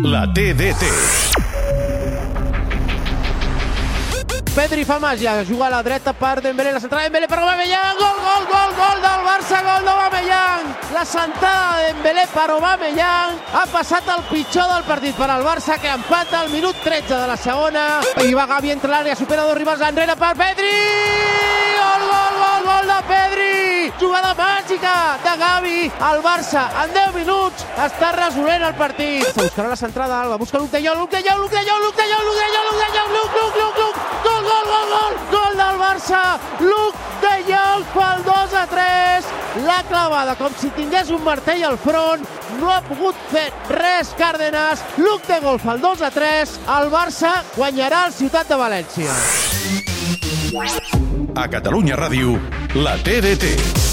La TDT. Pedri fa màgia, juga a la dreta per Dembélé, la centrada de Dembélé per Aubameyang, gol, gol, gol, gol del Barça, gol d'Aubameyang. La sentada de Dembélé per Aubameyang ha passat el pitjor del partit per al Barça, que empata al minut 13 de la segona. I va Gavi entre l'àrea, supera dos rivals enrere per Pedri! Jugada màgica de Gavi. El Barça, en 10 minuts, està resolent el partit. Se buscarà la centrada, Alba, busca Luc de Jong, Luc de Jong, Luc de Jong, Luc de Jong, Luc de Jong, Luc de Jong, Luc, Luc, Luc, Luc, gol, gol, gol, gol, gol del Barça, Luc de Jong pel 2 a 3, la clavada com si tingués un martell al front, no ha pogut fer res Cárdenas, Luc de golf al 2 a 3, el Barça guanyarà el Ciutat de València. A Catalunya Ràdio, la TDT.